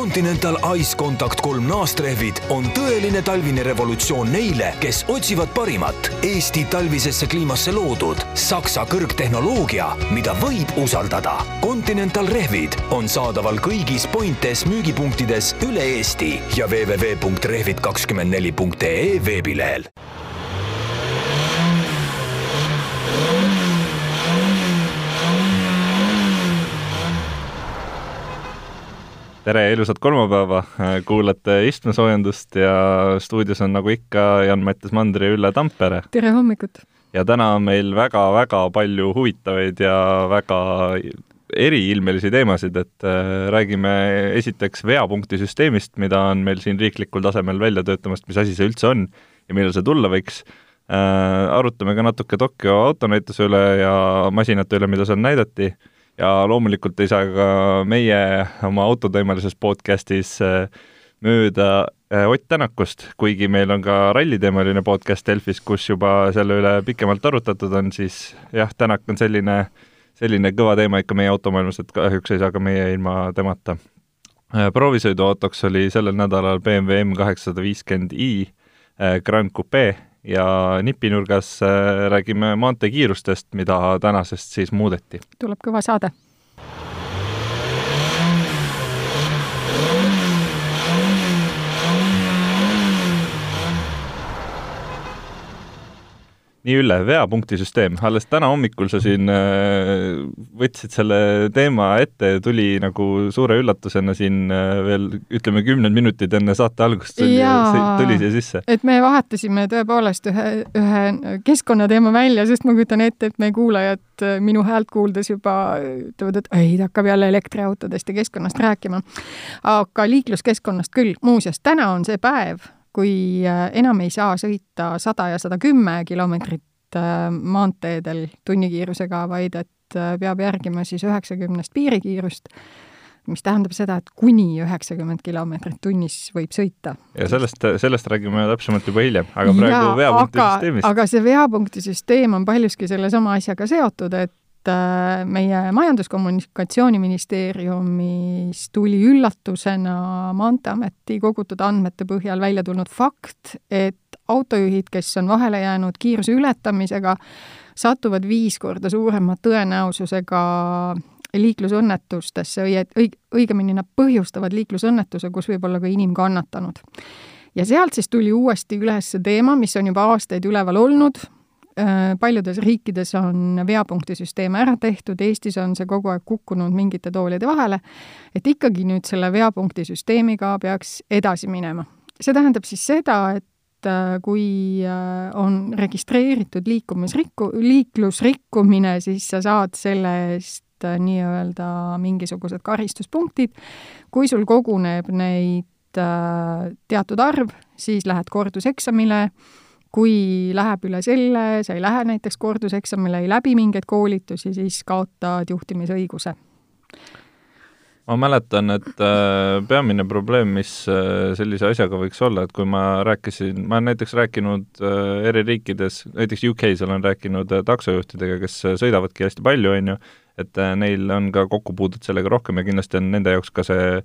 Continental Ice Contact kolm naastrehvid on tõeline talvine revolutsioon neile, kes otsivad parimat Eesti talvisesse kliimasse loodud Saksa kõrgtehnoloogia, mida võib usaldada. Continental rehvid on saadaval kõigis Pointes müügipunktides üle Eesti ja www.rehvid24.ee veebilehel tere, ilusat kolmapäeva, kuulate istmesoojendust ja stuudios on nagu ikka Jan-Mattias Mandri ja Ülle Tampere. tere hommikut! ja täna on meil väga-väga palju huvitavaid ja väga eriilmelisi teemasid, et äh, räägime esiteks veapunkti süsteemist, mida on meil siin riiklikul tasemel välja töötamast, mis asi see üldse on ja millal see tulla võiks äh,. arutame ka natuke Tokyo autonäituse üle ja masinate üle, mida seal näidati ja loomulikult ei saa ka meie oma autoteemalises podcastis äh, mööda äh, Ott Tänakust, kuigi meil on ka ralliteemaline podcast Delfis, kus juba selle üle pikemalt arutatud on, siis jah, Tänak on selline, selline kõva teema ikka meie automaailmas, et kahjuks ei saa ka meie ilma temata. Äh, proovisõiduautoks oli sellel nädalal BMW M kaheksasada viiskümmend i Grand Coupe ja nipinurgas äh, räägime maanteekiirustest, mida tänasest siis muudeti. tuleb kõva saade nii, Ülle, veapunkti süsteem, alles täna hommikul sa siin äh, võtsid selle teema ette ja tuli nagu suure üllatusena siin äh, veel ütleme, kümned minutid enne saate algust tuli, tuli siia sisse. et me vahetasime tõepoolest ühe, ühe keskkonnateema välja, sest ma kujutan ette, et meie kuulajad äh, minu häält kuuldes juba ütlevad, et ei, ta hakkab jälle elektriautodest ja keskkonnast rääkima. aga liikluskeskkonnast küll, muuseas, täna on see päev kui äh, enam ei saa sõita sada ja sada kümme kilomeetrit äh, maanteedel tunnikiirusega, vaid et äh, peab järgima siis üheksakümnest piirikiirust, mis tähendab seda, et kuni üheksakümmend kilomeetrit tunnis võib sõita. ja sellest, sellest räägime täpsemalt juba hiljem, aga praegu veapunkti süsteemist. aga see veapunkti süsteem on paljuski sellesama asjaga seotud, et Äh, meie Majandus-Kommunikatsiooniministeeriumis tuli üllatusena Maanteeameti kogutud andmete põhjal välja tulnud fakt, et autojuhid, kes on vahele jäänud kiiruse ületamisega, satuvad viis korda suurema tõenäosusega liiklusõnnetustesse et õig-, õigemini nad põhjustavad liiklusõnnetuse, kus võib olla ka inim kannatanud. ja sealt siis tuli uuesti üles teema, mis on juba aastaid üleval olnud, paljudes riikides on veapunktisüsteem ära tehtud, Eestis on see kogu aeg kukkunud mingite toolide vahele, et ikkagi nüüd selle veapunktisüsteemiga peaks edasi minema. see tähendab siis seda, et äh, kui äh, on registreeritud liikumisrikku, liiklusrikkumine, siis sa saad selle eest nii-öelda mingisugused karistuspunktid, kui sul koguneb neid teatud arv, siis lähed korduseksamile kui läheb üle selle, sa ei lähe näiteks korduseksamile, ei läbi mingeid koolitusi, siis kaotad juhtimisõiguse. ma mäletan, et äh, peamine probleem, mis äh, sellise asjaga võiks olla, et kui ma rääkisin, ma olen näiteks rääkinud äh, eri riikides, näiteks UK-s olen rääkinud taksojuhtidega, kes sõidavadki hästi palju, on ju, et neil on ka kokkupuudet sellega rohkem ja kindlasti on nende jaoks ka see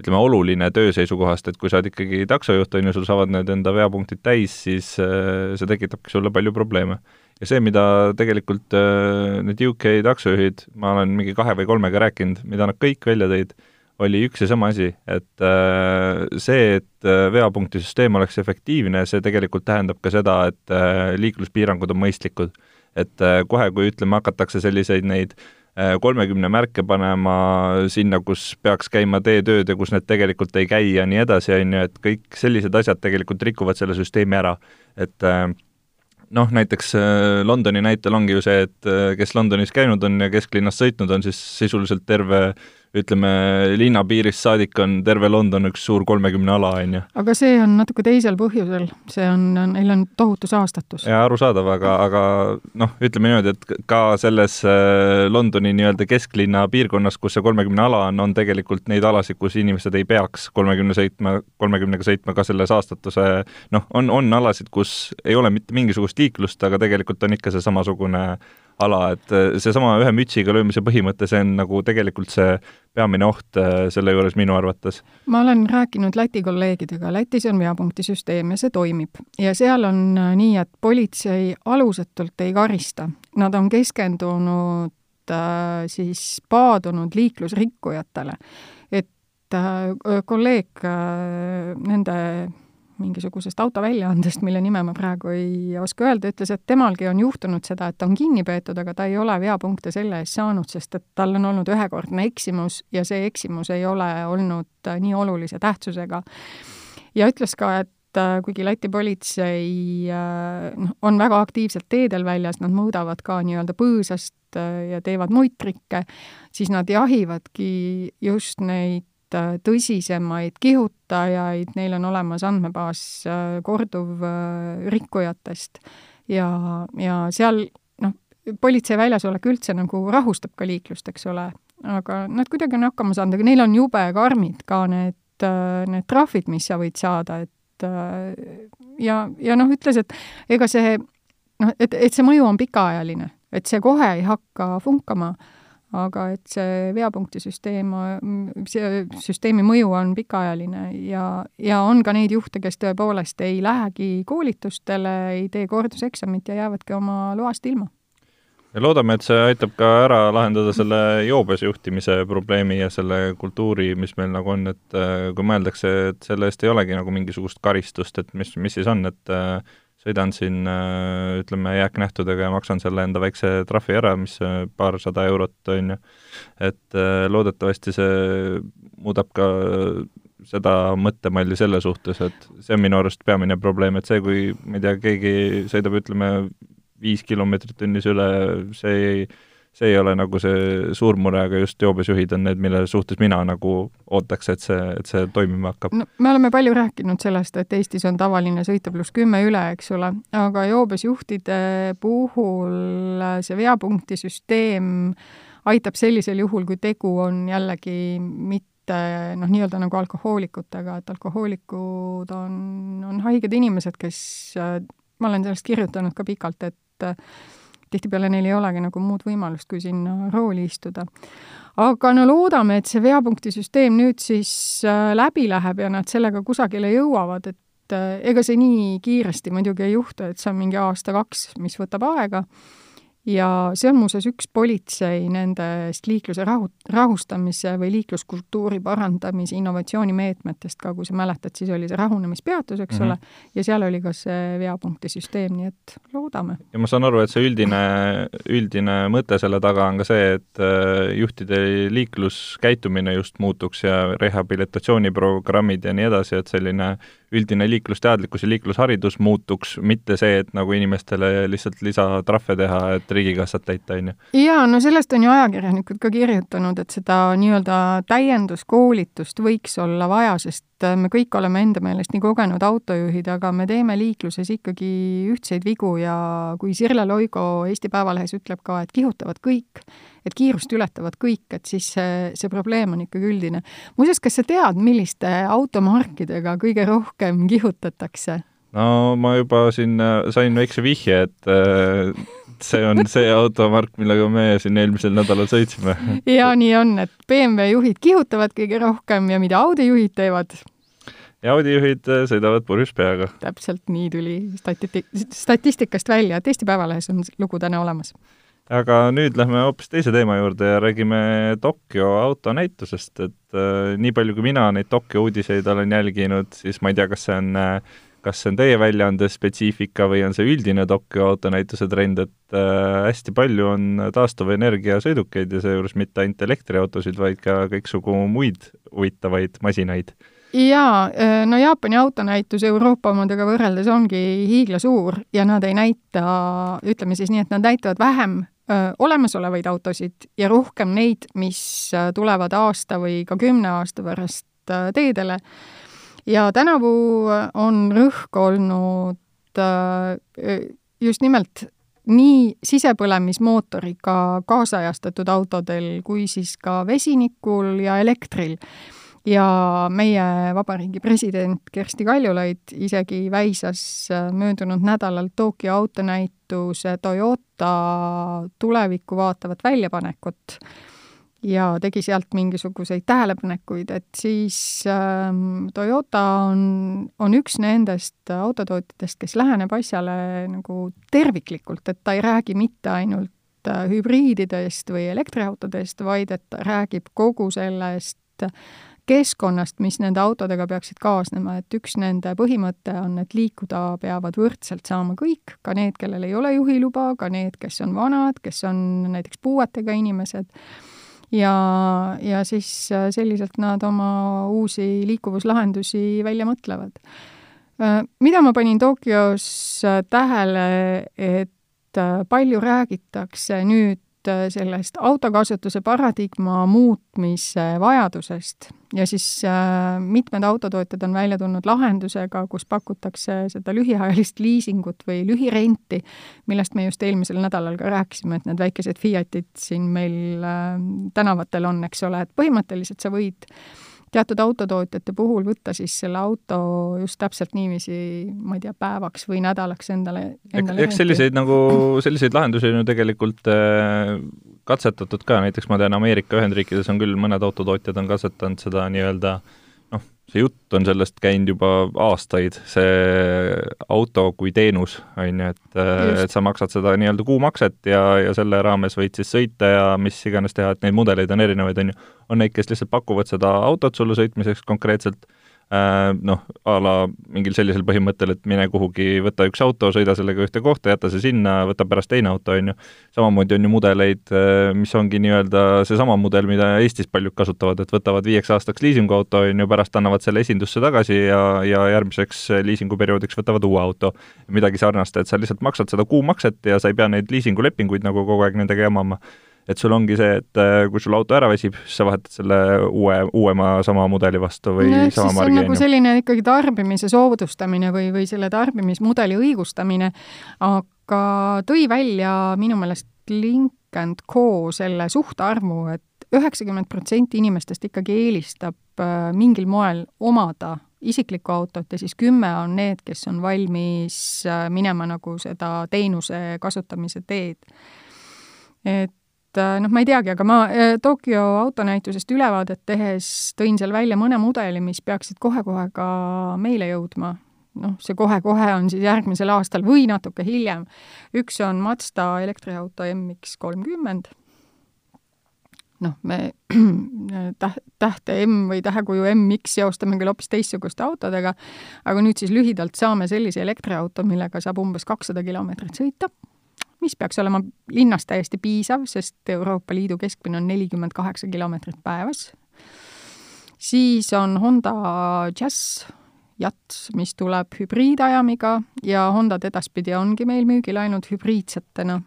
ütleme, oluline töö seisukohast, et kui sa oled ikkagi taksojuht, on ju, sul saavad need enda veapunktid täis, siis äh, see tekitabki sulle palju probleeme. ja see, mida tegelikult äh, need UK taksojuhid, ma olen mingi kahe või kolmega rääkinud, mida nad kõik välja tõid, oli üks ja sama asi, et äh, see, et veapunktisüsteem oleks efektiivne, see tegelikult tähendab ka seda, et liikluspiirangud on mõistlikud. et kohe, kui ütleme, hakatakse selliseid neid Äh, kolmekümne märke panema sinna, kus peaks käima teetööd ja kus need tegelikult ei käi ja nii edasi, on ju, et kõik sellised asjad tegelikult rikuvad selle süsteemi ära. et äh, noh, näiteks äh, Londoni näitel ongi ju see, et kes Londonis käinud on ja kesklinnas sõitnud, on siis sisuliselt terve ütleme, linnapiirist saadik on terve London üks suur kolmekümne ala, on ju. aga see on natuke teisel põhjusel, see on, neil on tohutu saastatus. jaa, arusaadav, aga, aga noh, ütleme niimoodi, et ka selles äh, Londoni nii-öelda kesklinna piirkonnas, kus see kolmekümne ala on, on tegelikult neid alasid, kus inimesed ei peaks kolmekümne sõitma, kolmekümnega sõitma ka selle saastatuse noh, on, on alasid, kus ei ole mitte mingisugust liiklust, aga tegelikult on ikka see samasugune ala, et äh, seesama ühe mütsiga löömise põhimõte, see on nagu tegelikult see peamine oht äh, selle juures minu arvates. ma olen rääkinud Läti kolleegidega, Lätis on veapunktisüsteem ja see toimib. ja seal on äh, nii, et politsei alusetult ei karista, nad on keskendunud siis paadunud liiklusrikkujatele. et kolleeg nende mingisugusest autoväljaandest, mille nime ma praegu ei oska öelda, ütles, et temalgi on juhtunud seda, et on kinni peetud, aga ta ei ole veapunkte selle eest saanud, sest et tal on olnud ühekordne eksimus ja see eksimus ei ole olnud äh, nii olulise tähtsusega. ja ütles ka, et äh, kuigi Läti politsei äh, noh, on väga aktiivselt teedel väljas, nad mõõdavad ka nii-öelda põõsast ja teevad muid trikke, siis nad jahivadki just neid tõsisemaid kihutajaid, neil on olemas andmebaas äh, korduvrikkujatest äh, ja, ja seal noh, politsei väljasolek üldse nagu rahustab ka liiklust, eks ole, aga nad kuidagi on hakkama saanud, aga neil on jube karmid ka need, need trahvid, mis sa võid saada, et ja, ja noh, ütles, et ega see noh, et, et see mõju on pikaajaline, et see kohe ei hakka funkama aga et see veapunktisüsteem, see süsteemi mõju on pikaajaline ja, ja on ka neid juhte, kes tõepoolest ei lähegi koolitustele, ei tee korduseksamit ja jäävadki oma loast ilma. ja loodame, et see aitab ka ära lahendada selle joobes juhtimise probleemi ja selle kultuuri, mis meil nagu on, et äh, kui mõeldakse, et selle eest ei olegi nagu mingisugust karistust, et mis, mis siis on, et äh, sõidan siin äh, ütleme, jääknähtudega ja maksan selle enda väikse trahvi ära, mis paarsada eurot, on ju. et äh, loodetavasti see muudab ka seda mõttemalli selle suhtes, et see on minu arust peamine probleem, et see, kui ma ei tea, keegi sõidab, ütleme, viis kilomeetrit tunnis üle, see ei see ei ole nagu see suur mure, aga just joobesjuhid on need, mille suhtes mina nagu ootaks, et see, et see toimima hakkab. no me oleme palju rääkinud sellest, et Eestis on tavaline sõita pluss kümme üle, eks ole, aga joobesjuhtide puhul see veapunktisüsteem aitab sellisel juhul, kui tegu on jällegi mitte noh, nii-öelda nagu alkohoolikutega, et alkohoolikud on, on haiged inimesed, kes, ma olen sellest kirjutanud ka pikalt, et tihtipeale neil ei olegi nagu muud võimalust, kui sinna rooli istuda. aga no loodame, et see veapunktisüsteem nüüd siis äh, läbi läheb ja nad sellega kusagile jõuavad, et äh, ega see nii kiiresti muidugi ei juhtu, et see on mingi aasta-kaks, mis võtab aega ja see on muuseas üks politsei nendest liikluse rahu, rahustamise või liikluskultuuri parandamise innovatsioonimeetmetest ka, kui sa mäletad, siis oli see rahunemispeatus, eks mm -hmm. ole, ja seal oli ka see veapunktisüsteem, nii et loodame. ja ma saan aru, et see üldine, üldine mõte selle taga on ka see, et äh, juhtide liikluskäitumine just muutuks ja rehabilitatsiooniprogrammid ja nii edasi, et selline üldine liiklusteadlikkus ja liiklusharidus muutuks, mitte see, et nagu inimestele lihtsalt lisatrahve teha, et riigikassat täita, on ju. jaa, no sellest on ju ajakirjanikud ka kirjutanud, et seda nii-öelda täienduskoolitust võiks olla vaja, sest me kõik oleme enda meelest nii kogenud autojuhid, aga me teeme liikluses ikkagi ühtseid vigu ja kui Sirle Loigo Eesti Päevalehes ütleb ka, et kihutavad kõik, et kiirust ületavad kõik, et siis see, see probleem on ikkagi üldine. muuseas, kas sa tead, milliste automarkidega kõige rohkem kihutatakse? no ma juba siin äh, sain väikse vihje, et äh, see on see automark, millega me siin eelmisel nädalal sõitsime. ja nii on, et BMW juhid kihutavad kõige rohkem ja mida Audi juhid teevad? ja Audi juhid äh, sõidavad purjus peaga. täpselt nii tuli stati-, statistikast välja, et Eesti Päevalehes on lugu täna olemas. aga nüüd lähme hoopis teise teema juurde ja räägime Tokyo autonäitusest, et äh, nii palju, kui mina neid Tokyo uudiseid olen jälginud, siis ma ei tea, kas see on äh, kas see on teie väljaande spetsiifika või on see üldine Tokyo autonäituse trend, et äh, hästi palju on taastuvenergia sõidukeid ja seejuures mitte ainult elektriautosid, vaid ka kõiksugu muid huvitavaid masinaid. Jaa, äh, no Jaapani autonäitus Euroopa omadega võrreldes ongi hiiglasuur ja nad ei näita, ütleme siis nii, et nad näitavad vähem öö, äh, olemasolevaid autosid ja rohkem neid, mis tulevad aasta või ka kümne aasta pärast teedele ja tänavu on rõhk olnud äh, just nimelt nii sisepõlemismootoriga kaasajastatud autodel kui siis ka vesinikul ja elektril. ja meie vabariigi president Kersti Kaljulaid isegi väisas äh, möödunud nädalal Tokyo autonäituse Toyota tulevikku vaatavat väljapanekut ja tegi sealt mingisuguseid tähelepanekuid, et siis ähm, Toyota on, on üks nendest autotootjatest, kes läheneb asjale nagu terviklikult, et ta ei räägi mitte ainult äh, hübriididest või elektriautodest, vaid et ta räägib kogu sellest keskkonnast, mis nende autodega peaksid kaasnema, et üks nende põhimõte on, et liikuda peavad võrdselt saama kõik, ka need, kellel ei ole juhiluba, ka need, kes on vanad, kes on näiteks puuetega inimesed, ja, ja siis äh, selliselt nad oma uusi liikuvuslahendusi välja mõtlevad. Äh, mida ma panin Tokyos äh, tähele, et palju räägitakse nüüd Äh, sellest autokasutuse paradigma muutmise vajadusest. Ja siis äh, mitmed autotootjad on välja tulnud lahendusega, kus pakutakse seda lühiajalist liisingut või lühirenti, millest me just eelmisel nädalal ka rääkisime, et need väikesed Fiatid siin meil äh, tänavatel on, eks ole, et põhimõtteliselt sa võid teatud autotootjate puhul võtta siis selle auto just täpselt niiviisi, ma ei tea, päevaks või nädalaks endale, endale eks selliseid nagu, selliseid lahendusi on ju tegelikult äh, katsetatud ka, näiteks ma tean, Ameerika Ühendriikides on küll, mõned autotootjad on katsetanud seda nii-öelda äh, see jutt on sellest käinud juba aastaid, see auto kui teenus, on ju, et, et sa maksad seda nii-öelda kuumakset ja, ja selle raames võid siis sõita ja mis iganes teha, et neid mudeleid on erinevaid, on ju. on neid, kes lihtsalt pakuvad seda autot sulle sõitmiseks konkreetselt noh, a la mingil sellisel põhimõttel, et mine kuhugi, võta üks auto, sõida sellega ühte kohta, jäta see sinna, võta pärast teine auto, on ju. samamoodi on ju mudeleid, äh, mis ongi nii-öelda seesama mudel, mida Eestis paljud kasutavad, et võtavad viieks aastaks liisinguauto, on ju, pärast annavad selle esindusse tagasi ja, ja järgmiseks liisinguperioodiks võtavad uue auto. midagi sarnast, et sa lihtsalt maksad seda kuumakset ja sa ei pea neid liisingulepinguid nagu kogu aeg nendega jamama et sul ongi see, et äh, kui sul auto ära väsib, siis sa vahetad selle uue, uuema sama mudeli vastu või no, sama margi. nagu selline ikkagi tarbimise soodustamine või, või selle tarbimismudeli õigustamine, aga tõi välja minu meelest Link and Co selle suhtarvu, et üheksakümmend protsenti inimestest ikkagi eelistab äh, mingil moel omada isiklikku autot ja siis kümme on need, kes on valmis äh, minema nagu seda teenuse kasutamise teed. et noh, ma ei teagi, aga ma äh, Tokyo autonäitusest ülevaadet tehes tõin seal välja mõne mudeli, mis peaksid kohe-kohe ka meile jõudma. noh, see kohe-kohe on siis järgmisel aastal või natuke hiljem. üks on Mazda elektriauto MX kolmkümmend, noh, me täht, tähte M või tähekuju MX seostame küll hoopis teistsuguste autodega, aga nüüd siis lühidalt saame sellise elektriauto, millega saab umbes kakssada kilomeetrit sõita mis peaks olema linnas täiesti piisav, sest Euroopa Liidu keskmine on nelikümmend kaheksa kilomeetrit päevas. siis on Honda Jazz Jats, mis tuleb hübriidajamiga ja Hondad edaspidi ongi meil müügil ainult hübriidsetena.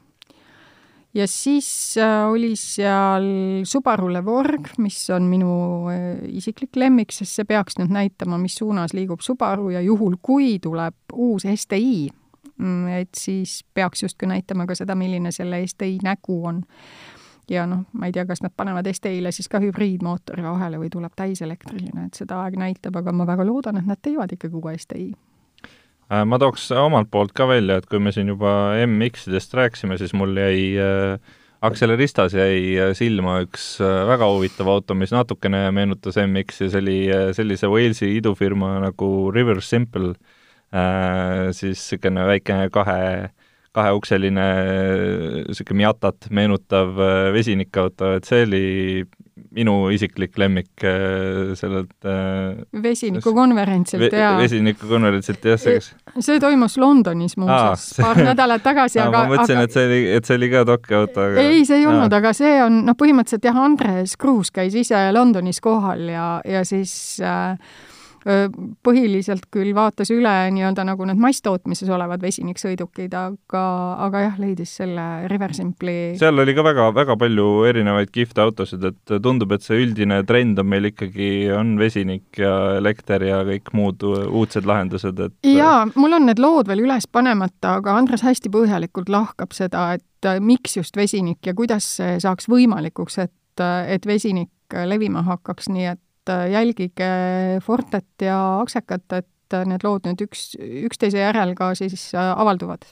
ja siis äh, oli seal Subaru Levorg, mis on minu äh, isiklik lemmik, sest see peaks nüüd näitama, mis suunas liigub Subaru ja juhul, kui tuleb uus STi, et siis peaks justkui näitama ka seda, milline selle STi nägu on. ja noh, ma ei tea, kas nad panevad STi-le siis ka hübriidmootori vahele või tuleb täiselektriline, et seda aeg näitab, aga ma väga loodan, et nad teevad ikkagi uue STi äh, ma tooks omalt poolt ka välja, et kui me siin juba MX-idest rääkisime, siis mul jäi äh, Acceleristas jäi äh, silma üks äh, väga huvitav auto, mis natukene meenutas MX-i, see oli sellise Walesi idufirma nagu River Simple Äh, siis niisugune väikene kahe, kaheukseline niisugune Miatat meenutav äh, vesinikauto, et see oli minu isiklik lemmik äh, sellelt vesinikukonverentsilt, jaa. vesinikukonverentsilt, jah, see kas see toimus Londonis muuseas Aa, paar nädalat tagasi, aga ma mõtlesin aga..., et see oli, et see oli ka dokkiauto, aga ei, see ei olnud, aga see on noh, põhimõtteliselt jah, Andres Kruus käis ise Londonis kohal ja, ja siis äh, põhiliselt küll vaatas üle nii-öelda nagu need masstootmises olevad vesiniksõidukid, aga, aga jah, leidis selle River Simpli seal oli ka väga, väga palju erinevaid kihvte autosid, et tundub, et see üldine trend on meil ikkagi, on vesinik ja elekter ja kõik muud uudsed lahendused, et jaa, mul on need lood veel üles panemata, aga Andres hästi põhjalikult lahkab seda, et miks just vesinik ja kuidas see saaks võimalikuks, et, et vesinik levima hakkaks, nii et jälgige Fortet ja Aksekat, et need lood nüüd üks, üksteise järel ka siis avalduvad.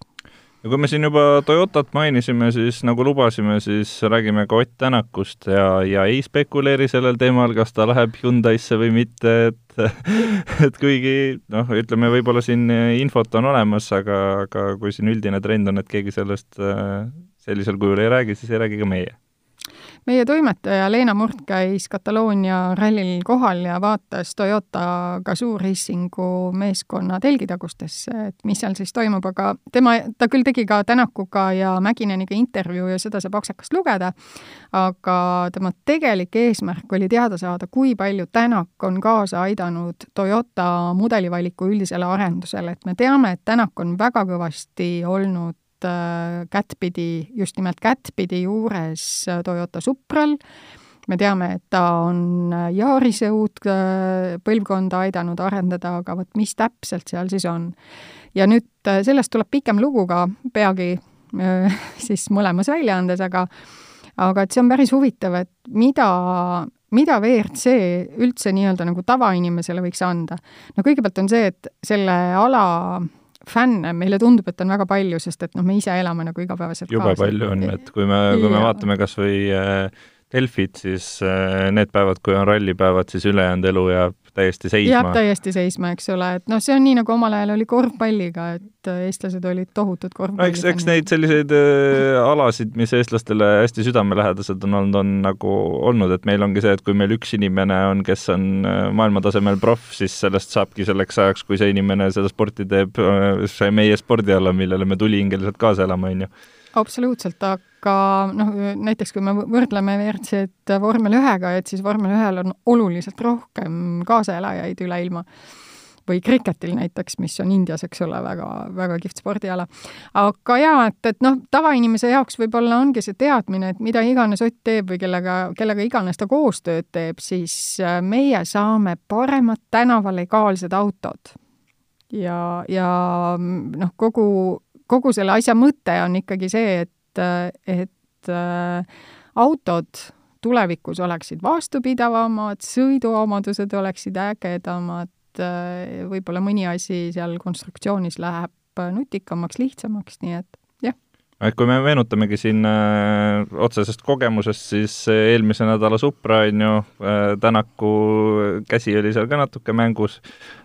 Ja kui me siin juba Toyotat mainisime, siis nagu lubasime, siis räägime ka Ott Tänakust ja, ja ei spekuleeri sellel teemal, kas ta läheb Hyundai'sse või mitte, et et kuigi noh, ütleme võib-olla siin infot on olemas, aga, aga kui siin üldine trend on, et keegi sellest äh, sellisel kujul ei räägi, siis ei räägi ka meie meie toimetaja Leena Murd käis Kataloonia rallil kohal ja vaatas Toyota Gazoo Racingu meeskonna telgitagustesse, et mis seal siis toimub, aga tema, ta küll tegi ka Tänakuga ja Mäkineniga intervjuu ja seda saab Aksakast lugeda, aga tema tegelik eesmärk oli teada saada, kui palju Tänak on kaasa aidanud Toyota mudelivaliku üldisele arendusele, et me teame, et Tänak on väga kõvasti olnud Äh, kättpidi, just nimelt kättpidi juures äh, Toyota Supral, me teame, et ta on äh, Yarise uut põlvkonda aidanud arendada, aga vot mis täpselt seal siis on. ja nüüd sellest tuleb pikem lugu ka peagi siis mõlemas väljaandes, aga aga et see on päris huvitav, et mida, mida WRC üldse nii-öelda nagu tavainimesele võiks anda? no kõigepealt on see, et selle ala fänne, meile tundub, et on väga palju, sest et noh, me ise elame nagu igapäevaselt jube kaasa. palju on, et kui me, kui me vaatame kas või äh, Delfit, siis äh, need päevad, kui on rallipäevad, siis ülejäänud elu jääb täiesti seisma. jääb täiesti seisma, eks ole, et noh, see on nii, nagu omal ajal oli korvpalliga, et äh, eestlased olid tohutud korvpalli no eks, eks neid selliseid äh, alasid, mis eestlastele hästi südamelähedased on olnud, on nagu olnud, et meil ongi see, et kui meil üks inimene on, kes on äh, maailmatasemel proff, siis sellest saabki selleks ajaks, kui see inimene seda sporti teeb, see meie spordiala, millele me tulihingeliselt kaasa elame, on ju absoluutselt, aga noh, näiteks kui me võrdleme WRC-d vormel ühega, et siis vormel ühel on oluliselt rohkem kaasaelajaid üle ilma või kriketil näiteks, mis on Indias, eks ole, väga, väga kihvt spordiala. aga jaa, et, et noh, tavainimese jaoks võib-olla ongi see teadmine, et mida iganes Ott teeb või kellega, kellega iganes ta koostööd teeb, siis äh, meie saame paremad tänavalegaalsed autod. ja, ja noh, kogu kogu selle asja mõte on ikkagi see, et, et äh, autod tulevikus oleksid vastupidavamad, sõiduomadused oleksid ägedamad, äh, võib-olla mõni asi seal konstruktsioonis läheb nutikamaks, lihtsamaks, nii et jah. et kui me meenutamegi siin äh, otsesest kogemusest, siis eelmise nädala Supra, on ju Tänaku käsi oli seal ka natuke mängus,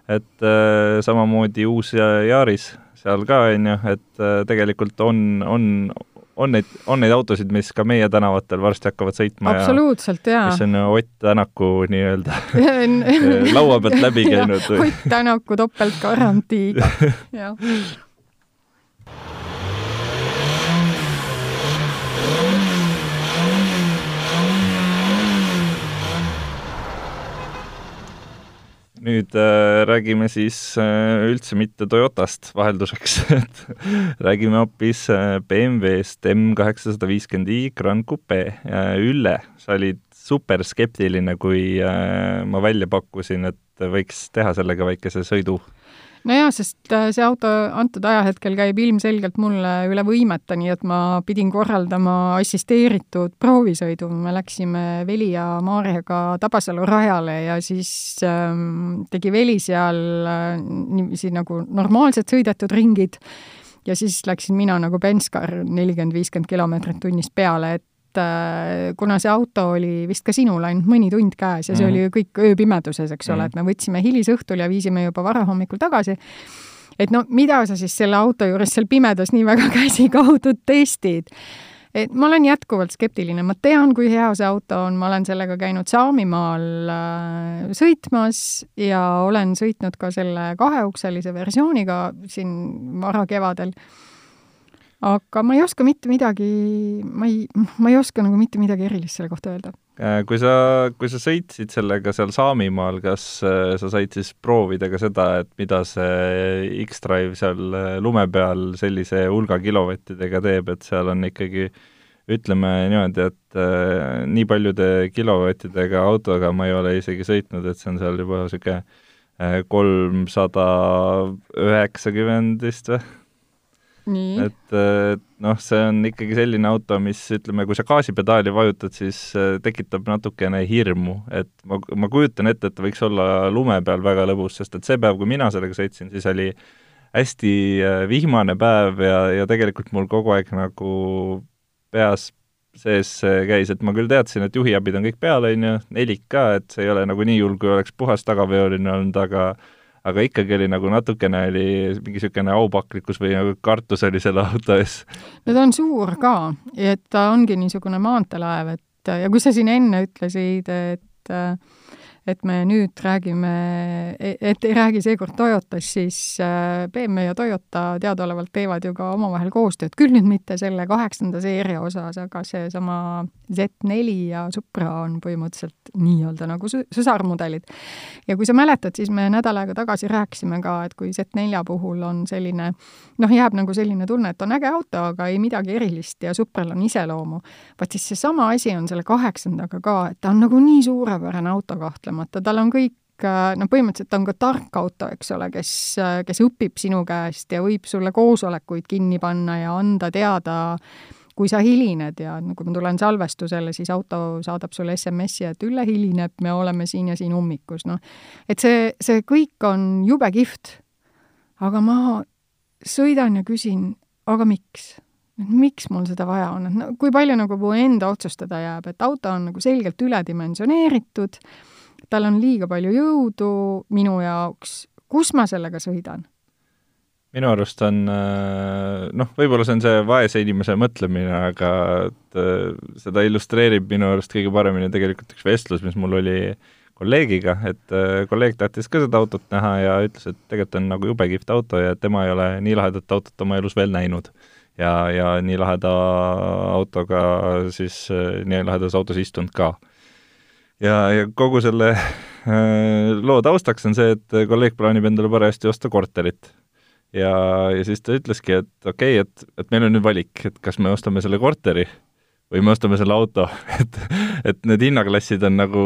et äh, samamoodi uus Yaris seal ka, on ju, et äh, tegelikult on, on, on neid, on neid autosid, mis ka meie tänavatel varsti hakkavad sõitma absoluutselt, jaa. mis on Ott Tänaku nii-öelda laua pealt läbi käinud. Ott Tänaku topeltgarantiiga, jah nüüd äh, räägime siis äh, üldse mitte Toyotast vahelduseks et räägime hoopis äh, BMW-st M kaheksasada viiskümmend i Grand Coupe. Ülle, sa olid super skeptiline, kui äh, ma välja pakkusin, et võiks teha sellega väikese sõidu no jaa, sest äh, see auto antud ajahetkel käib ilmselgelt mulle üle võimete, nii et ma pidin korraldama assisteeritud proovisõidu, me läksime Veli ja Maarjaga Tabasalu rajale ja siis ähm, tegi Veli seal äh, niiviisi nagu normaalsed sõidetud ringid ja siis läksin mina nagu Benskar nelikümmend, viiskümmend kilomeetrit tunnis peale, et et äh, kuna see auto oli vist ka sinul ainult mõni tund käes ja see mm -hmm. oli ju kõik ööpimeduses, eks ole, et me võtsime hilisõhtul ja viisime juba varahommikul tagasi, et no mida sa siis selle auto juures seal pimedas nii väga käsikaudu testid? Et ma olen jätkuvalt skeptiline, ma tean, kui hea see auto on, ma olen sellega käinud Saamimaal äh, sõitmas ja olen sõitnud ka selle kaheukselise versiooniga siin varakevadel aga ma ei oska mitte midagi, ma ei, ma ei oska nagu mitte midagi erilist selle kohta öelda. Äh, kui sa, kui sa sõitsid sellega seal Saamimaal, kas äh, sa said siis proovida ka seda, et mida see X-Drive seal äh, lume peal sellise hulga kilovattidega teeb, et seal on ikkagi ütleme niimoodi, et äh, nii paljude kilovattidega autoga ma ei ole isegi sõitnud, et see on seal juba niisugune kolmsada üheksakümmend vist või? Et noh, see on ikkagi selline auto, mis ütleme, kui sa gaasipedaali vajutad, siis äh, tekitab natukene hirmu, et ma, ma kujutan ette, et ta võiks olla lume peal väga lõbus, sest et see päev, kui mina sellega sõitsin, siis oli hästi äh, vihmane päev ja, ja tegelikult mul kogu aeg nagu peas sees käis, et ma küll teadsin, et juhiabid on kõik peal, on ju, nelik ka, et see ei ole nagu nii hull, kui oleks puhas tagaveoline olnud, aga aga ikkagi oli nagu natukene oli mingi niisugune aupaklikkus või nagu kartus oli selle auto ees. no ta on suur ka, et ta ongi niisugune maanteelaev, et ja kui sa siin enne ütlesid, et et me nüüd räägime, et ei räägi seekord Toyotast, siis äh, BMW ja Toyota teadaolevalt teevad ju ka omavahel koostööd, küll nüüd mitte selle kaheksanda seeria osas, aga seesama Z4 ja Supra on põhimõtteliselt nii-öelda nagu sõsarmudelid. ja kui sa mäletad, siis me nädal aega tagasi rääkisime ka, et kui Z4 puhul on selline noh, jääb nagu selline tunne, et on äge auto, aga ei midagi erilist ja Supral on iseloomu, vaat siis seesama asi on selle kaheksandaga ka, et ta on nagu nii suurepärane auto kahtlemata, kahtlemata, tal on kõik noh, põhimõtteliselt ta on ka tark auto, eks ole, kes, kes õpib sinu käest ja võib sulle koosolekuid kinni panna ja anda teada, kui sa hilined ja no kui ma tulen salvestusele, siis auto saadab sulle SMS-i, et Ülle hilineb, me oleme siin ja siin ummikus, noh. et see, see kõik on jube kihvt. aga ma sõidan ja küsin, aga miks? miks mul seda vaja on, et no kui palju nagu mu enda otsustada jääb, et auto on nagu selgelt üledimensioneeritud tal on liiga palju jõudu minu jaoks, kus ma sellega sõidan? minu arust on äh, noh, võib-olla see on see vaese inimese mõtlemine, aga et äh, seda illustreerib minu arust kõige paremini tegelikult üks vestlus, mis mul oli kolleegiga, et äh, kolleeg tahtis ka seda autot näha ja ütles, et tegelikult on nagu jube kihvt auto ja tema ei ole nii lahedat autot oma elus veel näinud. ja, ja nii laheda autoga siis, nii lahedas autos istunud ka ja, ja kogu selle äh, loo taustaks on see, et kolleeg plaanib endale parajasti osta korterit. ja, ja siis ta ütleski, et okei okay,, et, et meil on nüüd valik, et kas me ostame selle korteri või me ostame selle auto et, et need hinnaklassid on nagu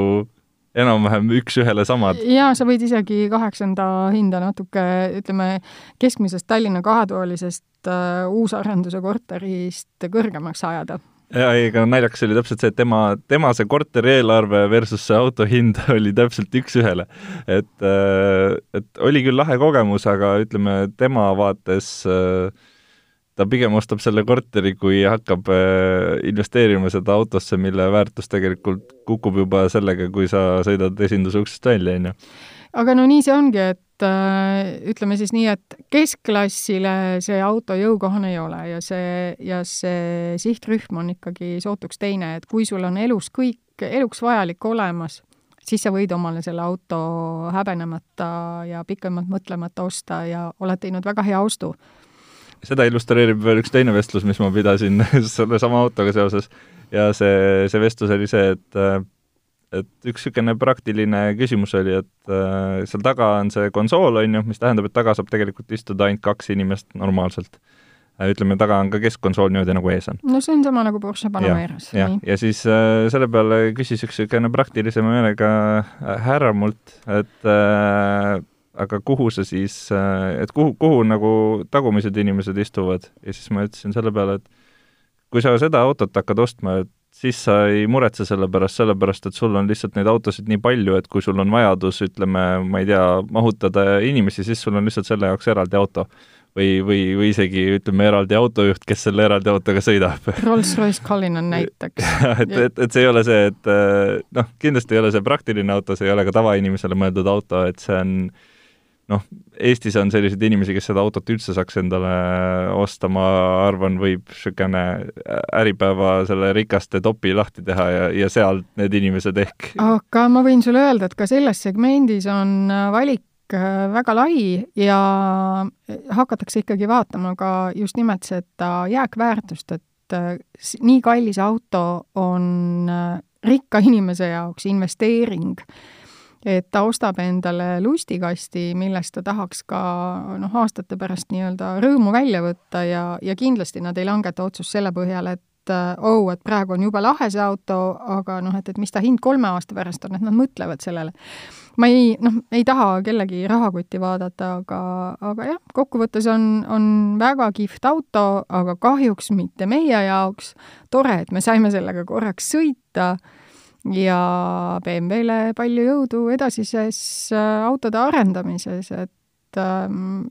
enam-vähem üks-ühele samad. jaa, sa võid isegi kaheksanda hinda natuke, ütleme, keskmisest Tallinna kahetoalisest uh, uusarenduse korterist kõrgemaks ajada ja ei, ega naljakas oli täpselt see, et tema, tema see korteri eelarve versus see auto hind oli täpselt üks-ühele. et, äh, et oli küll lahe kogemus, aga ütleme, tema vaates äh, ta pigem ostab selle korteri, kui hakkab äh, investeerima seda autosse, mille väärtus tegelikult kukub juba sellega, kui sa sõidad esinduse uksest välja, on ju. aga no nii see ongi, et et äh, ütleme siis nii, et keskklassile see auto jõukohane ei ole ja see, ja see sihtrühm on ikkagi sootuks teine, et kui sul on elus kõik eluks vajalik olemas, siis sa võid omale selle auto häbenemata ja pikemalt mõtlemata osta ja oled teinud väga hea ostu. seda illustreerib veel üks teine vestlus, mis ma pidasin sellesama autoga seoses ja see, see vestlus oli see, et äh, et üks niisugune praktiline küsimus oli, et äh, seal taga on see konsool, on ju, mis tähendab, et taga saab tegelikult istuda ainult kaks inimest normaalselt äh,. ütleme, taga on ka keskkonsool niimoodi, nagu ees on. no see on sama nagu Porsche Panameras. jah, ja siis äh, selle peale küsis üks niisugune praktilisema meelega äh, härra mult, et äh, aga kuhu sa siis äh,, et kuhu, kuhu nagu tagumised inimesed istuvad ja siis ma ütlesin selle peale, et kui sa seda autot hakkad ostma, et siis sa ei muretse selle pärast, sellepärast et sul on lihtsalt neid autosid nii palju, et kui sul on vajadus, ütleme, ma ei tea, mahutada inimesi, siis sul on lihtsalt selle jaoks eraldi auto. või, või, või isegi ütleme, eraldi autojuht, kes selle eraldi autoga sõidab Rolls-Royce Cullinan näiteks et, et, et see ei ole see, et noh, kindlasti ei ole see praktiline auto, see ei ole ka tavainimesele mõeldud auto, et see on äh, noh, Eestis on selliseid inimesi, kes seda autot üldse saaks endale osta, ma arvan, võib niisugune Äripäeva selle rikaste topi lahti teha ja, ja sealt need inimesed ehk aga ma võin sulle öelda, et ka selles segmendis on valik äh, väga lai ja hakatakse ikkagi vaatama ka just nimelt seda jääkväärtust, et äh, nii kallis auto on äh, rikka inimese jaoks investeering et ta ostab endale lustikasti, millest ta tahaks ka noh, aastate pärast nii-öelda rõõmu välja võtta ja, ja kindlasti nad ei langeta otsust selle põhjal, et oh, et praegu on jube lahe see auto, aga noh, et, et mis ta hind kolme aasta pärast on, et nad mõtlevad sellele. ma ei, noh, ei taha kellegi rahakotti vaadata, aga, aga jah, kokkuvõttes on, on väga kihvt auto, aga kahjuks mitte meie jaoks. tore, et me saime sellega korraks sõita ja BMW-le palju jõudu edasises äh, autode arendamises, et ähm,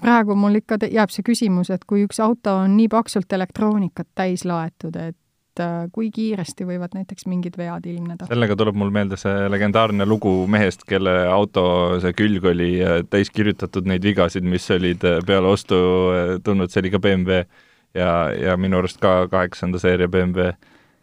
praegu mul ikka jääb see küsimus, et kui üks auto on nii paksult elektroonikat täis laetud, et äh, kui kiiresti võivad näiteks mingid vead ilmneda. sellega tuleb mul meelde see legendaarne lugu mehest, kelle auto see külg oli äh, täis kirjutatud neid vigasid, mis olid peale ostu tulnud, see oli ka BMW ja, ja minu arust ka kaheksanda seeria BMW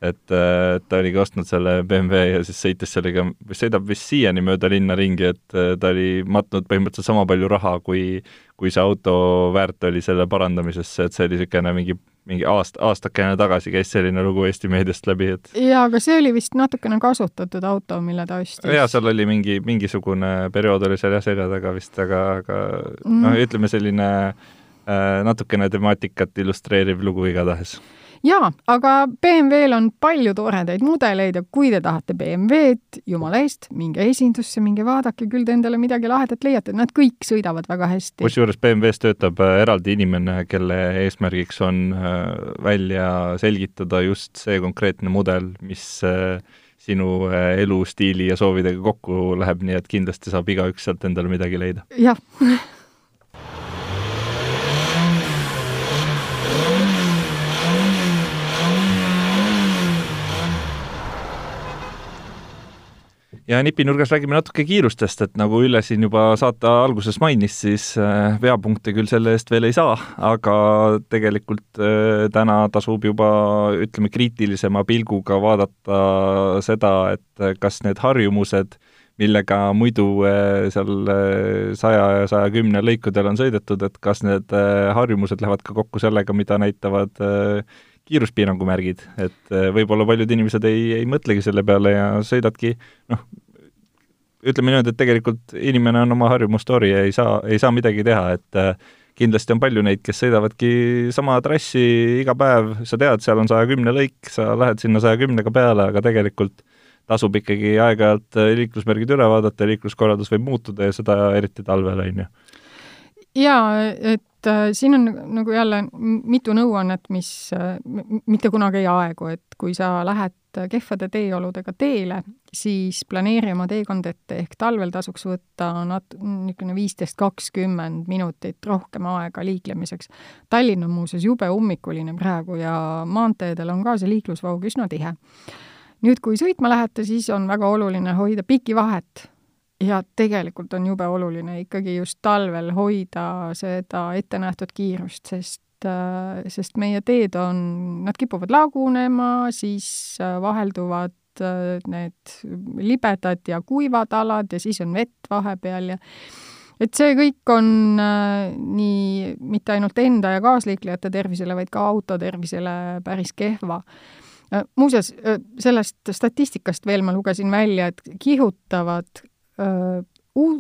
et ta oligi ostnud selle BMW ja siis sõites sellega, sõidab vist siiani mööda linna ringi, et ta oli matnud põhimõtteliselt sama palju raha, kui kui see auto väärt oli selle parandamisesse, et see oli niisugune mingi mingi aasta, aastakene tagasi käis selline lugu Eesti meediast läbi, et jaa, aga see oli vist natukene kasutatud auto, mille ta ostis. jaa, seal oli mingi, mingisugune periood oli seal jah selja taga vist, aga, aga mm. noh, ütleme selline äh, natukene temaatikat illustreeriv lugu igatahes jaa, aga BMW-l on palju toredaid mudeleid ja kui te tahate BMW-d, jumala eest, minge esindusse, minge vaadake, küll te endale midagi lahedat leiate, nad kõik sõidavad väga hästi. kusjuures BMW-s töötab äh, eraldi inimene, kelle eesmärgiks on äh, välja selgitada just see konkreetne mudel, mis äh, sinu elustiili ja soovidega kokku läheb, nii et kindlasti saab igaüks sealt endale midagi leida. jah ja nipinurgas räägime natuke kiirustest, et nagu Ülle siin juba saate alguses mainis, siis äh, veapunkte küll selle eest veel ei saa, aga tegelikult äh, täna tasub juba ütleme, kriitilisema pilguga vaadata seda, et kas need harjumused, millega muidu äh, seal saja ja saja kümne lõikudel on sõidetud, et kas need harjumused lähevad ka kokku sellega, mida näitavad kiiruspiirangu märgid, et äh, võib-olla paljud inimesed ei, ei mõtlegi selle peale ja sõidadki noh, ütleme niimoodi, et tegelikult inimene on oma harjumustori ja ei saa, ei saa midagi teha, et äh, kindlasti on palju neid, kes sõidavadki sama trassi iga päev, sa tead, seal on saja kümne lõik, sa lähed sinna saja kümnega peale, aga tegelikult tasub ikkagi aeg-ajalt äh, liiklusmärgid üle vaadata, liikluskorraldus võib muutuda ja seda eriti talvel, on ju. Jaa, et äh, siin on nagu jälle mitu nõuannet, mis äh, mitte kunagi ei aegu, et kui sa lähed kehvade teeoludega teele, siis planeeri oma teekond ette, ehk talvel tasuks võtta nat-, niisugune viisteist, kakskümmend minutit rohkem aega liiklemiseks. Tallinn on muuseas jube ummikuline praegu ja maanteedel on ka see liiklusvoog üsna tihe. nüüd, kui sõitma lähete, siis on väga oluline hoida pikki vahet ja tegelikult on jube oluline ikkagi just talvel hoida seda ettenähtud kiirust, sest äh, sest meie teed on, nad kipuvad lagunema, siis äh, vahelduvad äh, need libedad ja kuivad alad ja siis on vett vahepeal ja et see kõik on nii mitte ainult enda ja kaasliiklejate tervisele, vaid ka auto tervisele päris kehva. Muuseas, sellest statistikast veel ma lugesin välja, et kihutavad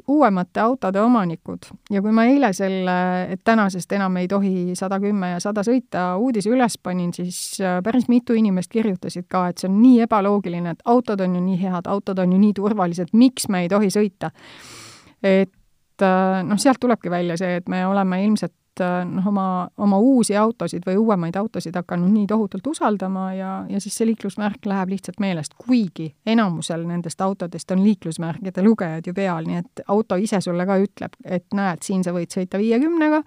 uuemate autode omanikud ja kui ma eile selle, et tänasest enam ei tohi sada kümme ja sada sõita, uudise üles panin, siis päris mitu inimest kirjutasid ka, et see on nii ebaloogiline, et autod on ju nii head, autod on ju nii turvalised, miks me ei tohi sõita. et noh, sealt tulebki välja see, et me oleme ilmselt Äh, noh, oma, oma uusi autosid või uuemaid autosid hakanud nii tohutult usaldama ja, ja siis see liiklusmärk läheb lihtsalt meelest, kuigi enamusel nendest autodest on liiklusmärkide lugejad ju peal, nii et auto ise sulle ka ütleb, et näed, siin sa võid sõita viiekümnega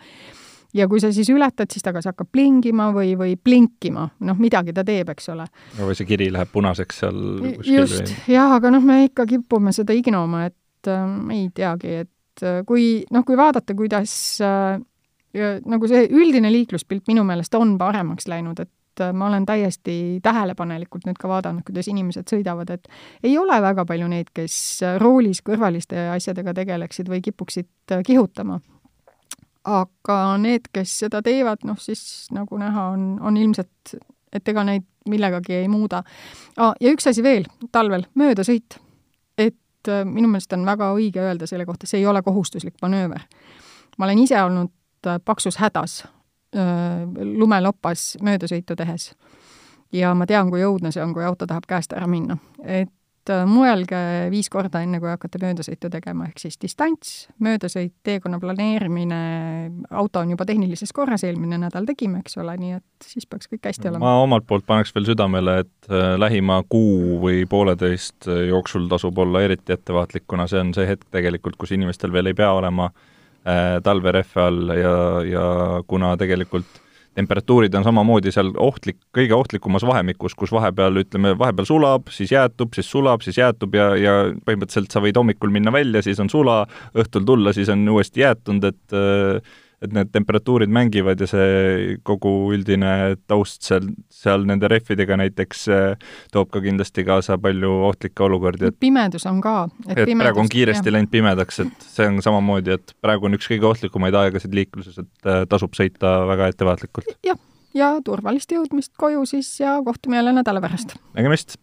ja kui sa siis ületad, siis ta kas hakkab plingima või, või blinkima, noh, midagi ta teeb, eks ole. või see kiri läheb punaseks seal kuskil. just, jah, aga noh, me ikka kipume seda ignoma, et äh, ei teagi, et äh, kui noh, kui vaadata, kuidas äh, ja nagu see üldine liikluspilt minu meelest on paremaks läinud, et äh, ma olen täiesti tähelepanelikult nüüd ka vaadanud, kuidas inimesed sõidavad, et ei ole väga palju neid, kes roolis kõrvaliste asjadega tegeleksid või kipuksid äh, kihutama. aga need, kes seda teevad, noh siis nagu näha, on, on ilmselt, et ega neid millegagi ei muuda ah,. ja üks asi veel, talvel möödasõit. et äh, minu meelest on väga õige öelda selle kohta, see ei ole kohustuslik manööver. ma olen ise olnud Äh, paksus hädas lumelopas möödasõitu tehes. ja ma tean, kui õudne see on, kui auto tahab käest ära minna. et äh, mõelge viis korda, enne kui hakkate möödasõitu tegema, ehk siis distants, möödasõit, teekonna planeerimine, auto on juba tehnilises korras, eelmine nädal tegime, eks ole, nii et siis peaks kõik hästi olema. ma omalt poolt paneks veel südamele, et äh, lähima kuu või pooleteist jooksul tasub olla eriti ettevaatlik, kuna see on see hetk tegelikult, kus inimestel veel ei pea olema äh, talverehve all ja, ja kuna tegelikult temperatuurid on samamoodi seal ohtlik, kõige ohtlikumas vahemikus, kus vahepeal ütleme, vahepeal sulab, siis jäätub, siis sulab, siis jäätub ja, ja põhimõtteliselt sa võid hommikul minna välja, siis on sula, õhtul tulla, siis on uuesti jäätunud, et äh, et need temperatuurid mängivad ja see kogu üldine taust seal, seal nende rehvidega näiteks äh, toob ka kindlasti kaasa palju ohtlikke olukordi, pimedus on ka. et, et pimedus, praegu on kiiresti jah. läinud pimedaks, et see on samamoodi, et praegu on üks kõige ohtlikumaid aegasid liikluses, et äh, tasub sõita väga ettevaatlikult. jah, ja turvalist jõudmist koju siis ja kohtume jälle nädala pärast. nägemist!